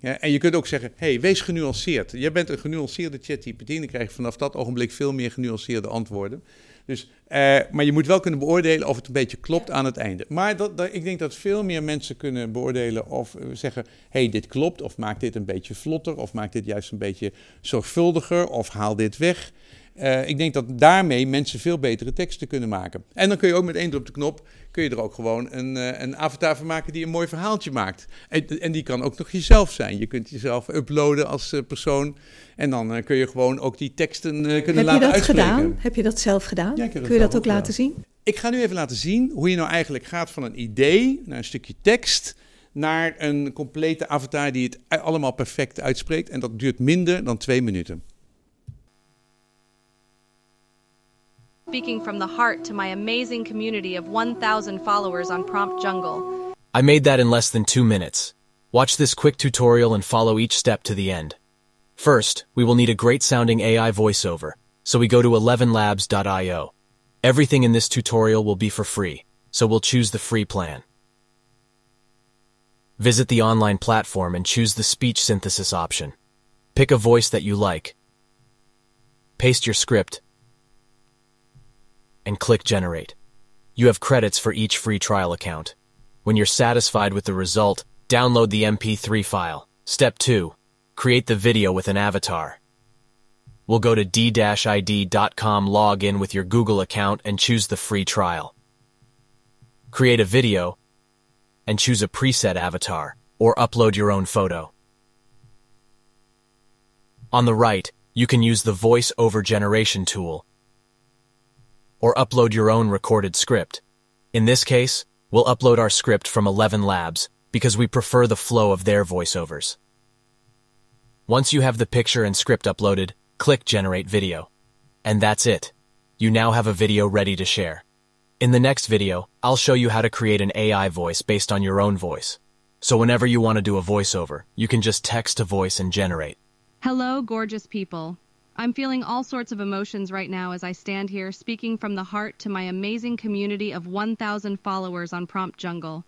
En je kunt ook zeggen, hey, wees genuanceerd. Jij bent een genuanceerde ChatGPT en dan krijg je vanaf dat ogenblik veel meer genuanceerde antwoorden. Dus, uh, maar je moet wel kunnen beoordelen of het een beetje klopt aan het einde. Maar dat, dat, ik denk dat veel meer mensen kunnen beoordelen of uh, zeggen: hey, dit klopt, of maak dit een beetje vlotter, of maak dit juist een beetje zorgvuldiger, of haal dit weg. Uh, ik denk dat daarmee mensen veel betere teksten kunnen maken. En dan kun je ook met één druk op de knop, kun je er ook gewoon een, uh, een avatar van maken die een mooi verhaaltje maakt. En, en, die kan ook nog jezelf zijn. Je kunt jezelf uploaden als uh, persoon. En dan kun je gewoon ook die teksten kunnen Heb laten uitspreken. Heb je dat gedaan? Heb je dat zelf gedaan? Ja, kun je dat ook laten zien? Ik ga nu even laten zien hoe je nou eigenlijk gaat van een idee naar een stukje tekst naar een complete avatar die het allemaal perfect uitspreekt. En dat duurt minder dan twee minuten. Speaking from the heart to my amazing community of 1,000 followers on Prompt Jungle. I made that in less than two minutes. Watch this quick tutorial and follow each step to the end. First, we will need a great sounding AI voiceover, so we go to 11labs.io. Everything in this tutorial will be for free, so we'll choose the free plan. Visit the online platform and choose the speech synthesis option. Pick a voice that you like. Paste your script and click Generate. You have credits for each free trial account. When you're satisfied with the result, download the MP3 file. Step 2. Create the video with an avatar. We'll go to d-id.com, log in with your Google account, and choose the free trial. Create a video, and choose a preset avatar, or upload your own photo. On the right, you can use the Voice Over Generation tool or upload your own recorded script. In this case, we'll upload our script from 11 Labs because we prefer the flow of their voiceovers. Once you have the picture and script uploaded, click Generate Video. And that's it. You now have a video ready to share. In the next video, I'll show you how to create an AI voice based on your own voice. So whenever you want to do a voiceover, you can just text to voice and generate. Hello, gorgeous people. I'm feeling all sorts of emotions right now as I stand here speaking from the heart to my amazing community of 1,000 followers on Prompt Jungle.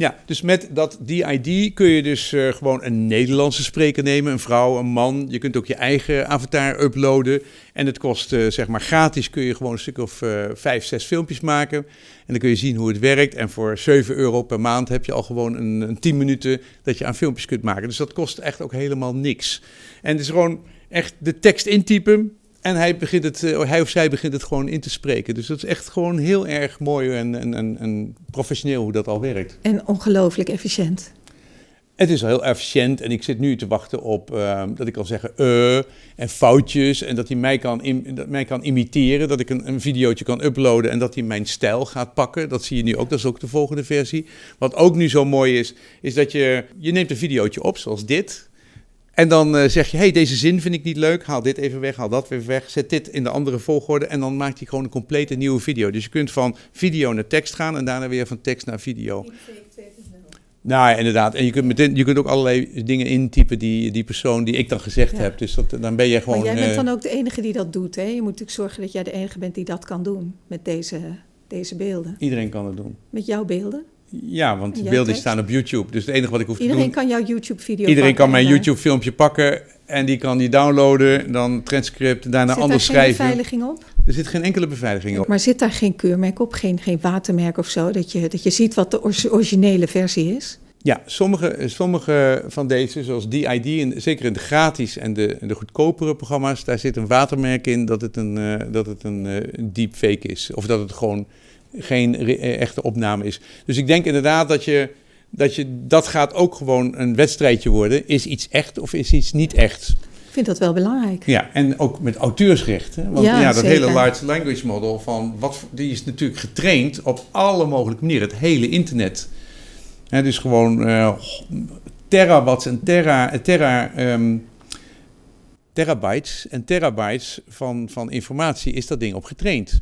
Ja, dus met dat DID kun je dus uh, gewoon een Nederlandse spreker nemen, een vrouw, een man. Je kunt ook je eigen avatar uploaden. En het kost, uh, zeg maar, gratis kun je gewoon een stuk of uh, vijf, zes filmpjes maken. En dan kun je zien hoe het werkt. En voor 7 euro per maand heb je al gewoon een, een 10 minuten dat je aan filmpjes kunt maken. Dus dat kost echt ook helemaal niks. En het is gewoon echt de tekst intypen. En hij, begint het, hij of zij begint het gewoon in te spreken. Dus dat is echt gewoon heel erg mooi en, en, en, en professioneel hoe dat al werkt. En ongelooflijk efficiënt. Het is heel efficiënt en ik zit nu te wachten op uh, dat ik kan zeggen uh, en foutjes en dat hij mij kan, im dat mij kan imiteren, dat ik een, een videootje kan uploaden en dat hij mijn stijl gaat pakken. Dat zie je nu ook, dat is ook de volgende versie. Wat ook nu zo mooi is, is dat je, je neemt een videootje op zoals dit en dan uh, zeg je, hey, deze zin vind ik niet leuk, haal dit even weg, haal dat weer weg, zet dit in de andere volgorde en dan maakt hij gewoon een complete nieuwe video. Dus je kunt van video naar tekst gaan en daarna weer van tekst naar video. Nou ja, inderdaad. En je kunt, meteen, je kunt ook allerlei dingen intypen die die persoon die ik dan gezegd ja. heb. Dus dat, dan ben je gewoon... Maar jij bent dan ook de enige die dat doet, hè? Je moet natuurlijk zorgen dat jij de enige bent die dat kan doen met deze, deze beelden. Iedereen kan het doen. Met jouw beelden? Ja, want de beelden tekst? staan op YouTube. Dus het enige wat ik hoef Iedereen te doen... Iedereen kan jouw YouTube-video Iedereen kan mijn YouTube-filmpje pakken en die kan die downloaden, dan transcript, daarna zit anders schrijven. Zit er geen beveiliging op? Er zit geen enkele beveiliging op. Maar zit daar geen keurmerk op, geen, geen watermerk of zo, dat je, dat je ziet wat de originele versie is? Ja, sommige, sommige van deze, zoals DID, en zeker in de gratis en de, de goedkopere programma's, daar zit een watermerk in dat het een, uh, dat het een, uh, een deepfake is. Of dat het gewoon geen echte opname is. Dus ik denk inderdaad dat je, dat je dat gaat ook gewoon een wedstrijdje worden. Is iets echt of is iets niet echt? Ik vind dat wel belangrijk. Ja, en ook met auteursrecht. Hè? Want ja, ja dat zeker. hele large language model van wat, die is natuurlijk getraind op alle mogelijke manieren. Het hele internet. Het is gewoon uh, terawatts en terra, terra, um, terabytes en terabytes van, van informatie is dat ding op getraind.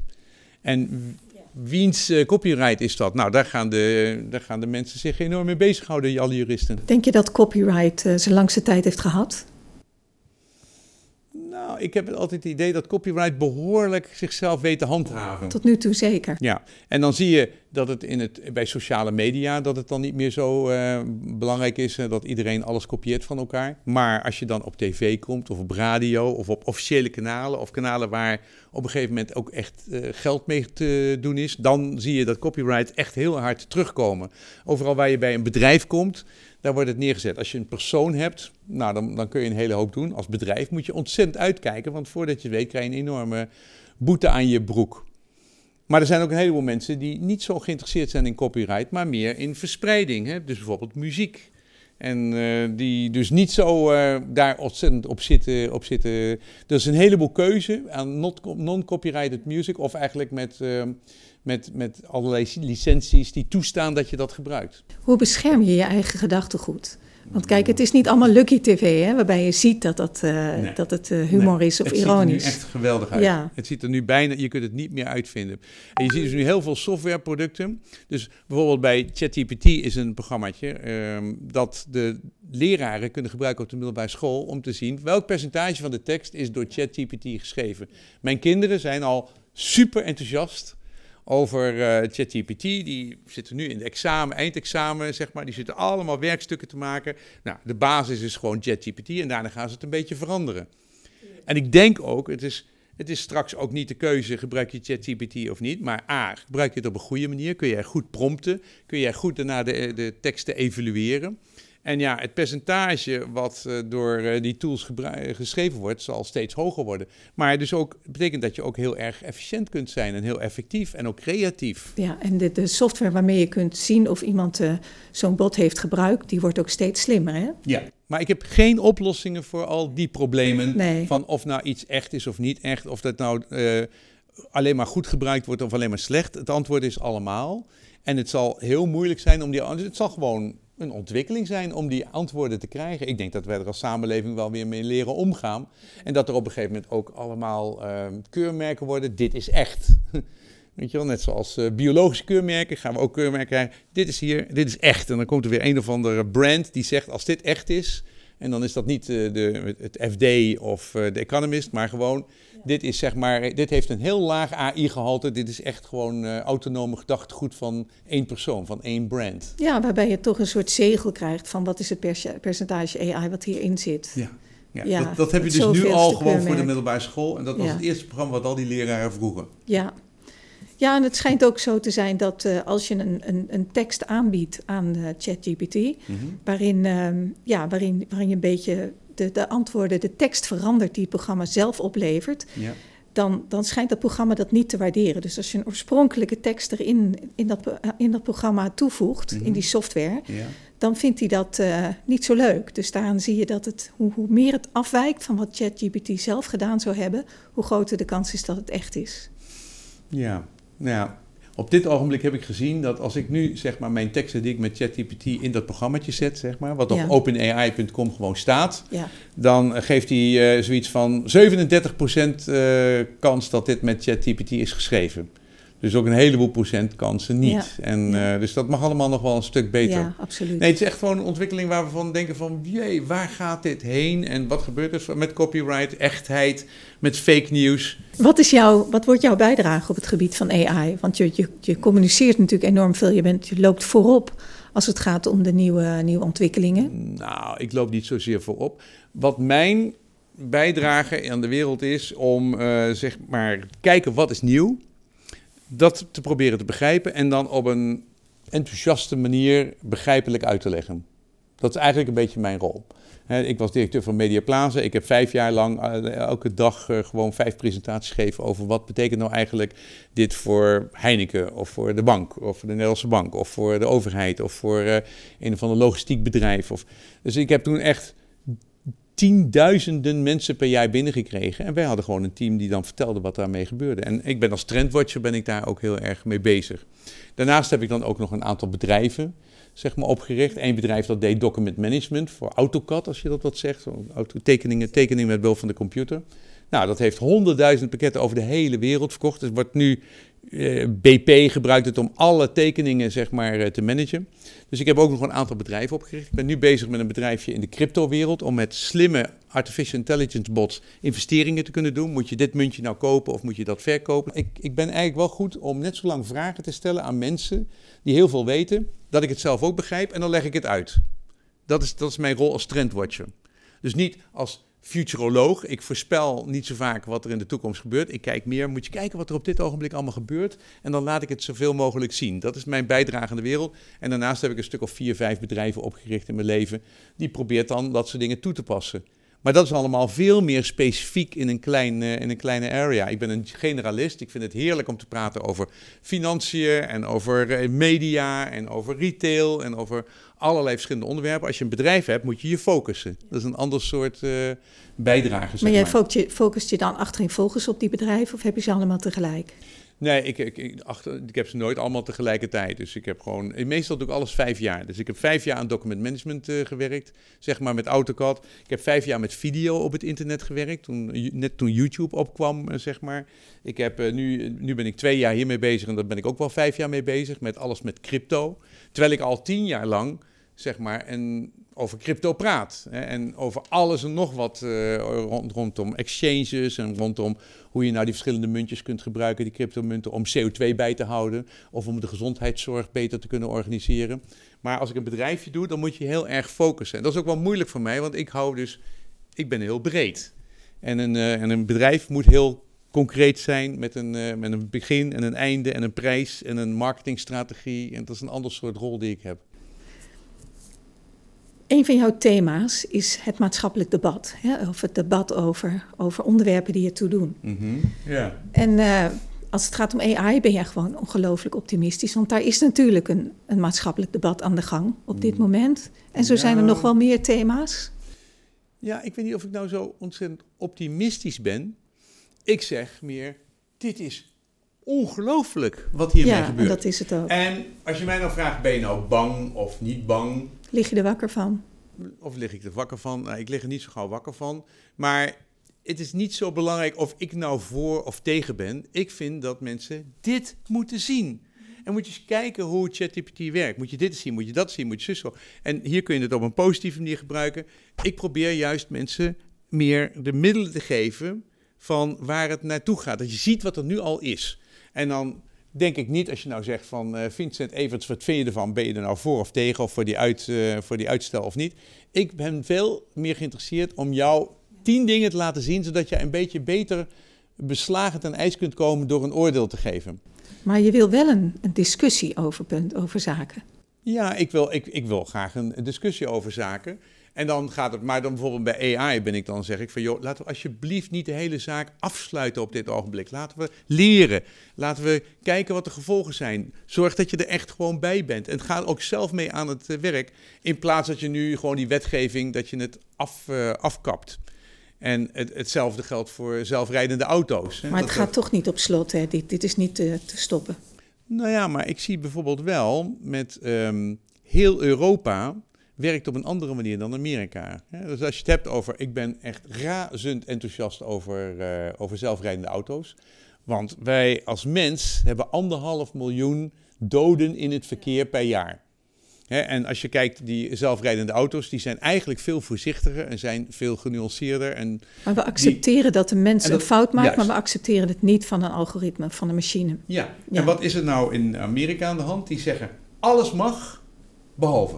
En wiens uh, copyright is dat? Nou, daar gaan, de, daar gaan de mensen zich enorm mee bezighouden, alle juristen. Denk je dat copyright uh, zijn langste tijd heeft gehad? Nou, ik heb altijd het idee dat copyright behoorlijk zichzelf weet te handhaven. Tot nu toe zeker. Ja, en dan zie je dat het, in het bij sociale media dat het dan niet meer zo uh, belangrijk is uh, dat iedereen alles kopieert van elkaar. Maar als je dan op tv komt of op radio of op officiële kanalen of kanalen waar op een gegeven moment ook echt uh, geld mee te doen is, dan zie je dat copyright echt heel hard terugkomen. Overal waar je bij een bedrijf komt, daar wordt het neergezet. Als je een persoon hebt, nou, dan, dan kun je een hele hoop doen. Als bedrijf moet je ontzettend uitkijken, want voordat je weet krijg je een enorme boete aan je broek. Maar er zijn ook een heleboel mensen die niet zo geïnteresseerd zijn in copyright, maar meer in verspreiding. Hè? Dus bijvoorbeeld muziek. En uh, die dus niet zo uh, daar ontzettend op zitten, op zitten. Er is een heleboel keuze aan non-copyrighted music, of eigenlijk met, uh, met, met allerlei licenties die toestaan dat je dat gebruikt. Hoe bescherm je je eigen gedachtegoed? Want kijk, het is niet allemaal Lucky TV, hè, waarbij je ziet dat, dat, uh, nee. dat het uh, humor nee. is of het ironisch. Het ziet er nu echt geweldig uit. Ja. Het ziet er nu bijna, je kunt het niet meer uitvinden. En je ziet dus nu heel veel softwareproducten. Dus bijvoorbeeld bij ChatGPT is een programmaatje um, dat de leraren kunnen gebruiken op de middelbare school om te zien welk percentage van de tekst is door ChatGPT geschreven. Mijn kinderen zijn al super enthousiast over uh, ChatGPT. Die zitten nu in de examen, eindexamen, zeg maar. Die zitten allemaal werkstukken te maken. Nou, de basis is gewoon ChatGPT en daarna gaan ze het een beetje veranderen. En ik denk ook, het is, het is straks ook niet de keuze, gebruik je ChatGPT of niet. Maar A, gebruik je het op een goede manier? Kun je goed prompten? Kun je goed daarna de, de teksten evalueren? En ja, het percentage wat uh, door uh, die tools geschreven wordt, zal steeds hoger worden. Maar dus ook betekent dat je ook heel erg efficiënt kunt zijn en heel effectief en ook creatief. Ja, en de, de software waarmee je kunt zien of iemand uh, zo'n bot heeft gebruikt, die wordt ook steeds slimmer, hè? Ja, maar ik heb geen oplossingen voor al die problemen nee. van of nou iets echt is of niet echt, of dat nou alleen maar goed gebruikt wordt of alleen maar slecht. Het antwoord is allemaal. En het zal heel moeilijk zijn om die. Het zal gewoon een ontwikkeling zijn om die antwoorden te krijgen. Ik denk dat wij er als samenleving wel weer mee leren omgaan. En dat er op een gegeven moment ook allemaal uh, keurmerken worden. Dit is echt. Weet je wel, net zoals uh, biologische keurmerken gaan we ook keurmerken krijgen. Dit is hier, dit is echt. En dan komt er weer een of andere brand die zegt als dit echt is, En dan is dat niet uh, de, het FD of uh, de Economist, maar gewoon, dit is zeg maar, dit heeft een heel laag AI-gehalte. Dit is echt gewoon uh, autonome gedachtegoed van één persoon, van één brand. Ja, waarbij je toch een soort zegel krijgt van wat is het percentage AI wat hierin zit. Ja. Ja, ja dat, dat, heb je dus nu al gewoon voor de middelbare school. En dat was ja. het eerste programma wat al die leraren vroegen. Ja, ja, en het schijnt ook zo te zijn dat uh, als je een, een, een, tekst aanbiedt aan uh, ChatGPT, mm -hmm. waarin, uh, ja, waarin, waarin je een beetje de, de antwoorden, de tekst verandert die het programma zelf oplevert, ja. dan, dan schijnt dat programma dat niet te waarderen. Dus als je een oorspronkelijke tekst erin in dat, in dat programma toevoegt, mm -hmm. in die software, ja. dan vindt hij dat uh, niet zo leuk. Dus daaraan zie je dat het, hoe, hoe meer het afwijkt van wat ChatGPT zelf gedaan zou hebben, hoe groter de kans is dat het echt is. Ja, nou ja, op dit ogenblik heb ik gezien dat als ik nu zeg maar mijn teksten die ik met ChatGPT in dat programmaatje zet, zeg maar, wat op openai.com gewoon staat, ja. dan geeft hij uh, zoiets van 37% uh, kans dat dit met ChatGPT is geschreven. Dus ook een heleboel procent kansen niet. Ja. En, uh, dus dat mag allemaal nog wel een stuk beter. Ja, absoluut. Nee, het is echt gewoon een ontwikkeling waar we van denken van... jee, waar gaat dit heen? En wat gebeurt er met copyright, echtheid, met fake news? Wat, is jouw, wat wordt jouw bijdrage op het gebied van AI? Want je, je, je communiceert natuurlijk enorm veel. Je, bent, je loopt voorop als het gaat om de nieuwe, nieuwe ontwikkelingen. Nou, ik loop niet zozeer voorop. Wat mijn bijdrage aan de wereld is om uh, zeg maar kijken wat is nieuw dat te proberen te begrijpen en dan op een enthousiaste manier begrijpelijk uit te leggen. Dat is eigenlijk een beetje mijn rol. ik was directeur van Media Plaza. Ik heb vijf jaar lang uh, elke dag uh, gewoon vijf presentaties gegeven over wat betekent nou eigenlijk dit voor Heineken of voor de bank of voor de Nederlandse bank of voor de overheid of voor uh, een of ander logistiek bedrijf. Dus ik heb toen echt tienduizenden mensen per jaar binnengekregen. En wij hadden gewoon een team die dan vertelde wat daarmee gebeurde. En ik ben als trendwatcher ben ik daar ook heel erg mee bezig. Daarnaast heb ik dan ook nog een aantal bedrijven zeg maar, opgericht. Eén bedrijf dat deed document management voor AutoCAD, als je dat wat zegt. Tekeningen, tekeningen met behulp van de computer. Nou, dat heeft honderdduizend pakketten over de hele wereld verkocht. Het wordt nu BP gebruikt het om alle tekeningen zeg maar, uh, te managen. Dus ik heb ook nog een aantal bedrijven opgericht. Ik ben nu bezig met een bedrijfje in de cryptowereld om met slimme artificial intelligence bots investeringen te kunnen doen. Moet je dit muntje nou kopen of moet je dat verkopen? Ik, ik ben eigenlijk wel goed om net zo lang vragen te stellen aan mensen die heel veel weten, dat ik het zelf ook begrijp en dan leg ik het uit. Dat is, dat is mijn rol als trendwatcher. Dus niet als futuroloog. Ik voorspel niet zo vaak wat er in de toekomst gebeurt. Ik kijk meer, moet je kijken wat er op dit ogenblik allemaal gebeurt. En dan laat ik het zoveel mogelijk zien. Dat is mijn bijdrage aan de wereld. En daarnaast heb ik een stuk of vier, vijf bedrijven opgericht in mijn leven. Die probeert dan dat soort dingen toe te passen. Maar dat is allemaal veel meer specifiek in een, klein, uh, in een kleine area. Ik ben een generalist. Ik vind het heerlijk om te praten over financiën en over uh, media en over retail en over allerlei verschillende onderwerpen. Als je een bedrijf hebt, moet je je focussen. Dat is een ander soort uh, bijdrage. Zeg maar jij focust je, focust je dan achterin volgens op die bedrijven of heb je ze allemaal tegelijk? Nee, ik, ik, achter, ik heb ze nooit allemaal tegelijkertijd. Dus ik heb gewoon. Meestal doe ik alles vijf jaar. Dus ik heb vijf jaar aan document management uh, gewerkt. Zeg maar met AutoCAD. Ik heb vijf jaar met video op het internet gewerkt. Toen, net toen YouTube opkwam, zeg maar. Ik heb, nu, nu ben ik twee jaar hiermee bezig. En daar ben ik ook wel vijf jaar mee bezig. Met alles met crypto. Terwijl ik al tien jaar lang zeg maar, en over crypto praat. Hè, en over alles en nog wat uh, rond, rondom exchanges en rondom hoe je nou die verschillende muntjes kunt gebruiken, die cryptomunten, om CO2 bij te houden of om de gezondheidszorg beter te kunnen organiseren. Maar als ik een bedrijfje doe, dan moet je heel erg focussen. En dat is ook wel moeilijk voor mij, want ik hou dus, ik ben heel breed. En een, uh, en een bedrijf moet heel concreet zijn met een, uh, met een begin en een einde en een prijs en een marketingstrategie. En dat is een ander soort rol die ik heb. Een van jouw thema's is het maatschappelijk debat. Hè? Of het debat over, over onderwerpen die ertoe doen. Mm -hmm. yeah. En uh, als het gaat om AI ben jij gewoon ongelooflijk optimistisch. Want daar is natuurlijk een, een maatschappelijk debat aan de gang op dit mm. moment. En zo ja. zijn er nog wel meer thema's. Ja, ik weet niet of ik nou zo ontzettend optimistisch ben. Ik zeg meer, dit is ongelooflijk wat hiermee ja, gebeurt. Ja, dat is het ook. En als je mij nou vraagt, ben je nou bang of niet bang? Lig je er wakker van? Of lig ik er wakker van? Nou, ik lig er niet zo gauw wakker van. Maar het is niet zo belangrijk of ik nou voor of tegen ben. Ik vind dat mensen dit moeten zien. En moet je eens kijken hoe ChatGPT werkt. Moet je dit zien, moet je dat zien, moet je zo. En hier kun je het op een positieve manier gebruiken. Ik probeer juist mensen meer de middelen te geven van waar het naartoe gaat. Dat je ziet wat er nu al is. En dan denk ik niet, als je nou zegt van uh, Vincent Everts, wat vind je ervan? Ben je er nou voor of tegen of voor die, uit, uh, voor die uitstel of niet? Ik ben veel meer geïnteresseerd om jou tien dingen te laten zien, zodat je een beetje beter beslagen ten ijs kunt komen door een oordeel te geven. Maar je wil wel een, een discussie over, punt, over zaken. Ja, ik wil, ik, ik wil graag een, een discussie over zaken. En dan gaat het, maar dan bijvoorbeeld bij AI ben ik dan zeg ik van joh, laten we alsjeblieft niet de hele zaak afsluiten op dit ogenblik. Laten we leren. Laten we kijken wat de gevolgen zijn. Zorg dat je er echt gewoon bij bent. En ga ook zelf mee aan het eh, werk. In plaats dat je nu gewoon die wetgeving, dat je het af, uh, afkapt. En het, hetzelfde geldt voor zelfrijdende auto's. Maar het gaat toch niet op slot, hè? Dit, dit is niet te, te, stoppen. Nou ja, maar ik zie bijvoorbeeld wel met um, heel Europa werkt op een andere manier dan Amerika. dus als je het hebt over, ik ben echt razend enthousiast over, uh, over zelfrijdende auto's. Want wij als mens hebben anderhalf miljoen doden in het verkeer per jaar. en als je kijkt, die zelfrijdende auto's, die zijn eigenlijk veel voorzichtiger en zijn veel genuanceerder. En maar we accepteren die, dat de mens dat, een fout maakt, juist. maar we accepteren het niet van een algoritme, van een machine. Ja. ja, en wat is er nou in Amerika aan de hand? Die zeggen, alles mag, behalve.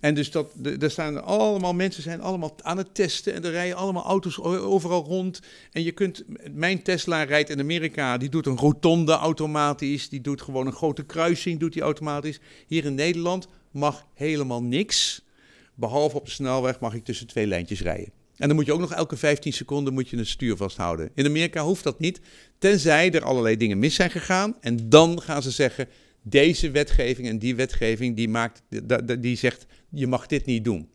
En dus dat, er staan allemaal mensen zijn allemaal aan het testen en er rijden allemaal auto's overal rond. En je kunt, mijn Tesla rijdt in Amerika, die doet een rotonde automatisch, die doet gewoon een grote kruising, doet die automatisch. Hier in Nederland mag helemaal niks, behalve op de snelweg mag ik tussen twee lijntjes rijden. En dan moet je ook nog elke 15 seconden moet je het stuur vasthouden. In Amerika hoeft dat niet, tenzij er allerlei dingen mis zijn gegaan. En dan gaan ze zeggen, deze wetgeving en die wetgeving die, maakt, die zegt je mag dit niet doen.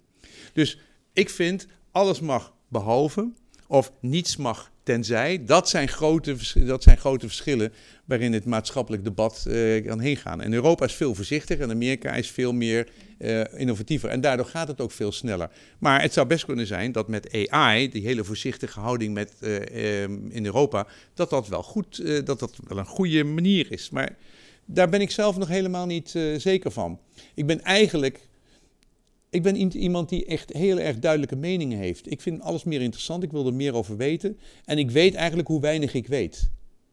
Dus ik vind alles mag behalve of niets mag tenzij. Dat zijn grote, dat zijn grote verschillen waarin het maatschappelijk debat uh, kan heen gaan. En Europa is veel voorzichtiger en Amerika is veel meer uh, innovatiever. En daardoor gaat het ook veel sneller. Maar het zou best kunnen zijn dat met AI, die hele voorzichtige houding met, uh, in Europa, dat dat wel goed, dat dat wel een goede manier is. Maar daar ben ik zelf nog helemaal niet uh, zeker van. Ik ben eigenlijk. Ik ben iemand die echt heel erg duidelijke meningen heeft. Ik vind alles meer interessant. Ik wil er meer over weten. En ik weet eigenlijk hoe weinig ik weet.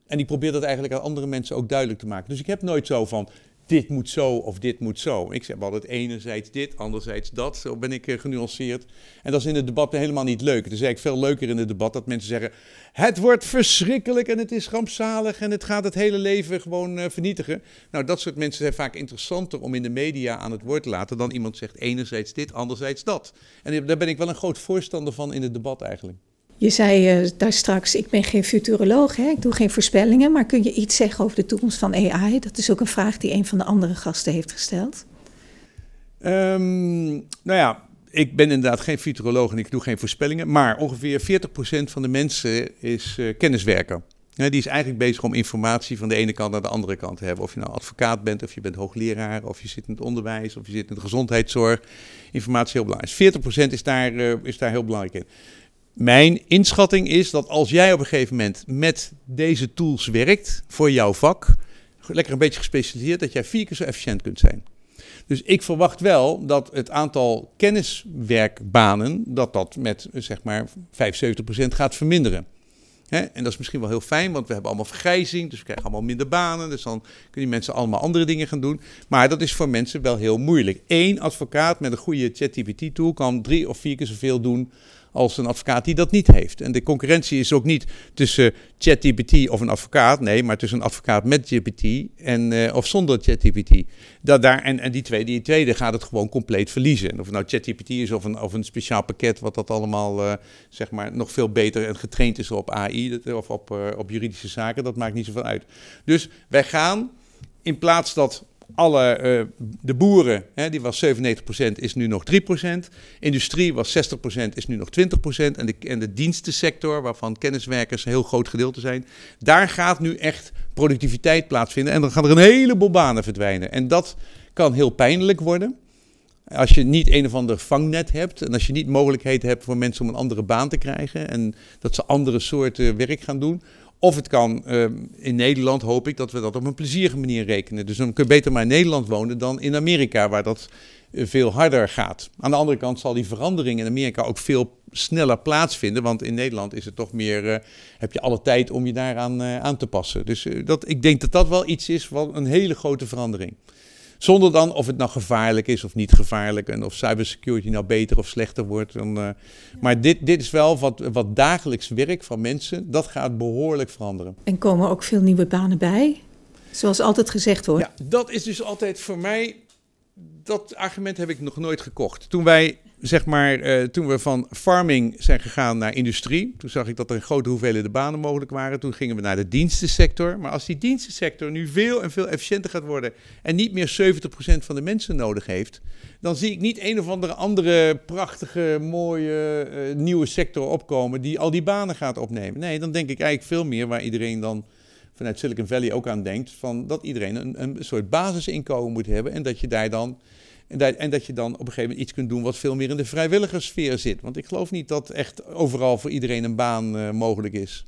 En ik probeer dat eigenlijk aan andere mensen ook duidelijk te maken. Dus ik heb nooit zo van dit moet zo of dit moet zo. Ik zeg altijd enerzijds dit, anderzijds dat. Zo ben ik uh, genuanceerd. En dat is in het debat helemaal niet leuk. Het is eigenlijk veel leuker in het debat dat mensen zeggen... het wordt verschrikkelijk en het is rampzalig... en het gaat het hele leven gewoon uh, vernietigen. Nou, dat soort mensen zijn vaak interessanter om in de media aan het woord te laten... dan iemand zegt enerzijds dit, anderzijds dat. En daar ben ik wel een groot voorstander van in het debat eigenlijk. Je zei uh, daar straks, ik ben geen futuroloog, hè? ik doe geen voorspellingen, maar kun je iets zeggen over de toekomst van AI? Dat is ook een vraag die een van de andere gasten heeft gesteld. Um, nou ja, ik ben inderdaad geen futuroloog en ik doe geen voorspellingen, maar ongeveer 40% van de mensen is uh, kenniswerker. Die is eigenlijk bezig om informatie van de ene kant naar de andere kant te hebben. Of je nou advocaat bent, of je bent hoogleraar, of je zit in het onderwijs, of je zit in de gezondheidszorg. Informatie is heel belangrijk. 40% is daar, uh, is daar heel belangrijk in. Mijn inschatting is dat als jij op een gegeven moment met deze tools werkt voor jouw vak, lekker een beetje gespecialiseerd, dat jij vier keer zo efficiënt kunt zijn. Dus ik verwacht wel dat het aantal kenniswerkbanen, dat dat met zeg maar 75% gaat verminderen. en dat is misschien wel heel fijn, want we hebben allemaal vergrijzing, dus we krijgen allemaal minder banen. Dus dan kunnen die mensen allemaal andere dingen gaan doen. Maar dat is voor mensen wel heel moeilijk. Eén advocaat met een goede ChatGPT-tool kan drie of vier keer zoveel doen als een advocaat die dat niet heeft. En de concurrentie is ook niet tussen ChatGPT of een advocaat, nee, maar tussen een advocaat met GPT en, uh, of zonder ChatGPT. Dat daar, en, en die, tweede, die tweede gaat het gewoon compleet verliezen. En of het nou ChatGPT is of een, of een speciaal pakket wat dat allemaal uh, zeg maar nog veel beter en getraind is op AI of op, op juridische zaken, dat maakt niet zoveel uit. Dus wij gaan in plaats dat alle, uh, de boeren, hè, die was 97%, is nu nog 3%. Industrie was 60%, is nu nog 20%. En de, en de dienstensector, waarvan kenniswerkers een heel groot gedeelte zijn, daar gaat nu echt productiviteit plaatsvinden. En dan gaan er een heleboel banen verdwijnen. En dat kan heel pijnlijk worden. Als je niet een of ander vangnet hebt en als je niet mogelijkheden hebt voor mensen om een andere baan te krijgen en dat ze andere soorten werk gaan doen. Of het kan ehm, in Nederland, hoop ik, dat we dat op een plezierige manier rekenen. Dus dan kun je beter maar in Nederland wonen dan in Amerika, waar dat eh, veel harder gaat. Aan de andere kant zal die verandering in Amerika ook veel sneller plaatsvinden. Want in Nederland is het toch meer, uh, heb je alle tijd om je daaraan uh, aan te passen. Dus dat, ik denk dat dat wel iets is van een hele grote verandering. Zonder dan of het nou gevaarlijk is of niet gevaarlijk. En of cybersecurity nou beter of slechter wordt. Dan, uh, maar dit, dit is wel wat, wat dagelijks werk van mensen. Dat gaat behoorlijk veranderen. En komen ook veel nieuwe banen bij? Zoals altijd gezegd wordt. Ja, dat is dus altijd voor mij. Dat argument heb ik nog nooit gekocht. Toen wij zeg maar, uh, toen we van farming zijn gegaan naar industrie, toen zag ik dat er grote hoeveelheden banen mogelijk waren. Toen gingen we naar de dienstensector. Maar als die dienstensector nu veel en veel efficiënter gaat worden en niet meer 70% van de mensen nodig heeft, dan zie ik niet een of andere andere prachtige, mooie uh, nieuwe sector opkomen die al die banen gaat opnemen. Nee, dan denk ik eigenlijk veel meer waar iedereen dan vanuit Silicon Valley ook aan denkt, van dat iedereen een, een soort basisinkomen moet hebben en dat je daar dan en dat, en dat, je dan op een gegeven moment iets kunt doen wat veel meer in de vrijwilligersfeer zit. Want ik geloof niet dat echt overal voor iedereen een baan uh, mogelijk is.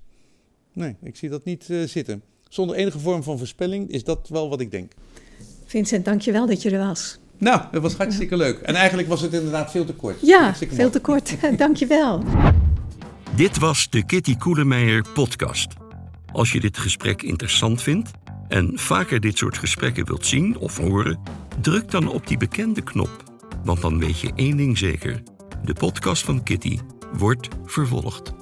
Nee, ik zie dat niet uh, zitten. Zonder enige vorm van voorspelling is dat wel wat ik denk. Vincent, dankjewel dat je er was. Nou, dat was hartstikke leuk. En eigenlijk was het inderdaad veel te kort. Ja, veel te kort. dankjewel. Dit was de Kitty Koelemeijer podcast. Als je dit gesprek interessant vindt en vaker dit soort gesprekken wilt zien of horen, druk dan op die bekende knop. Want dan weet je één ding zeker: de podcast van Kitty wordt vervolgd.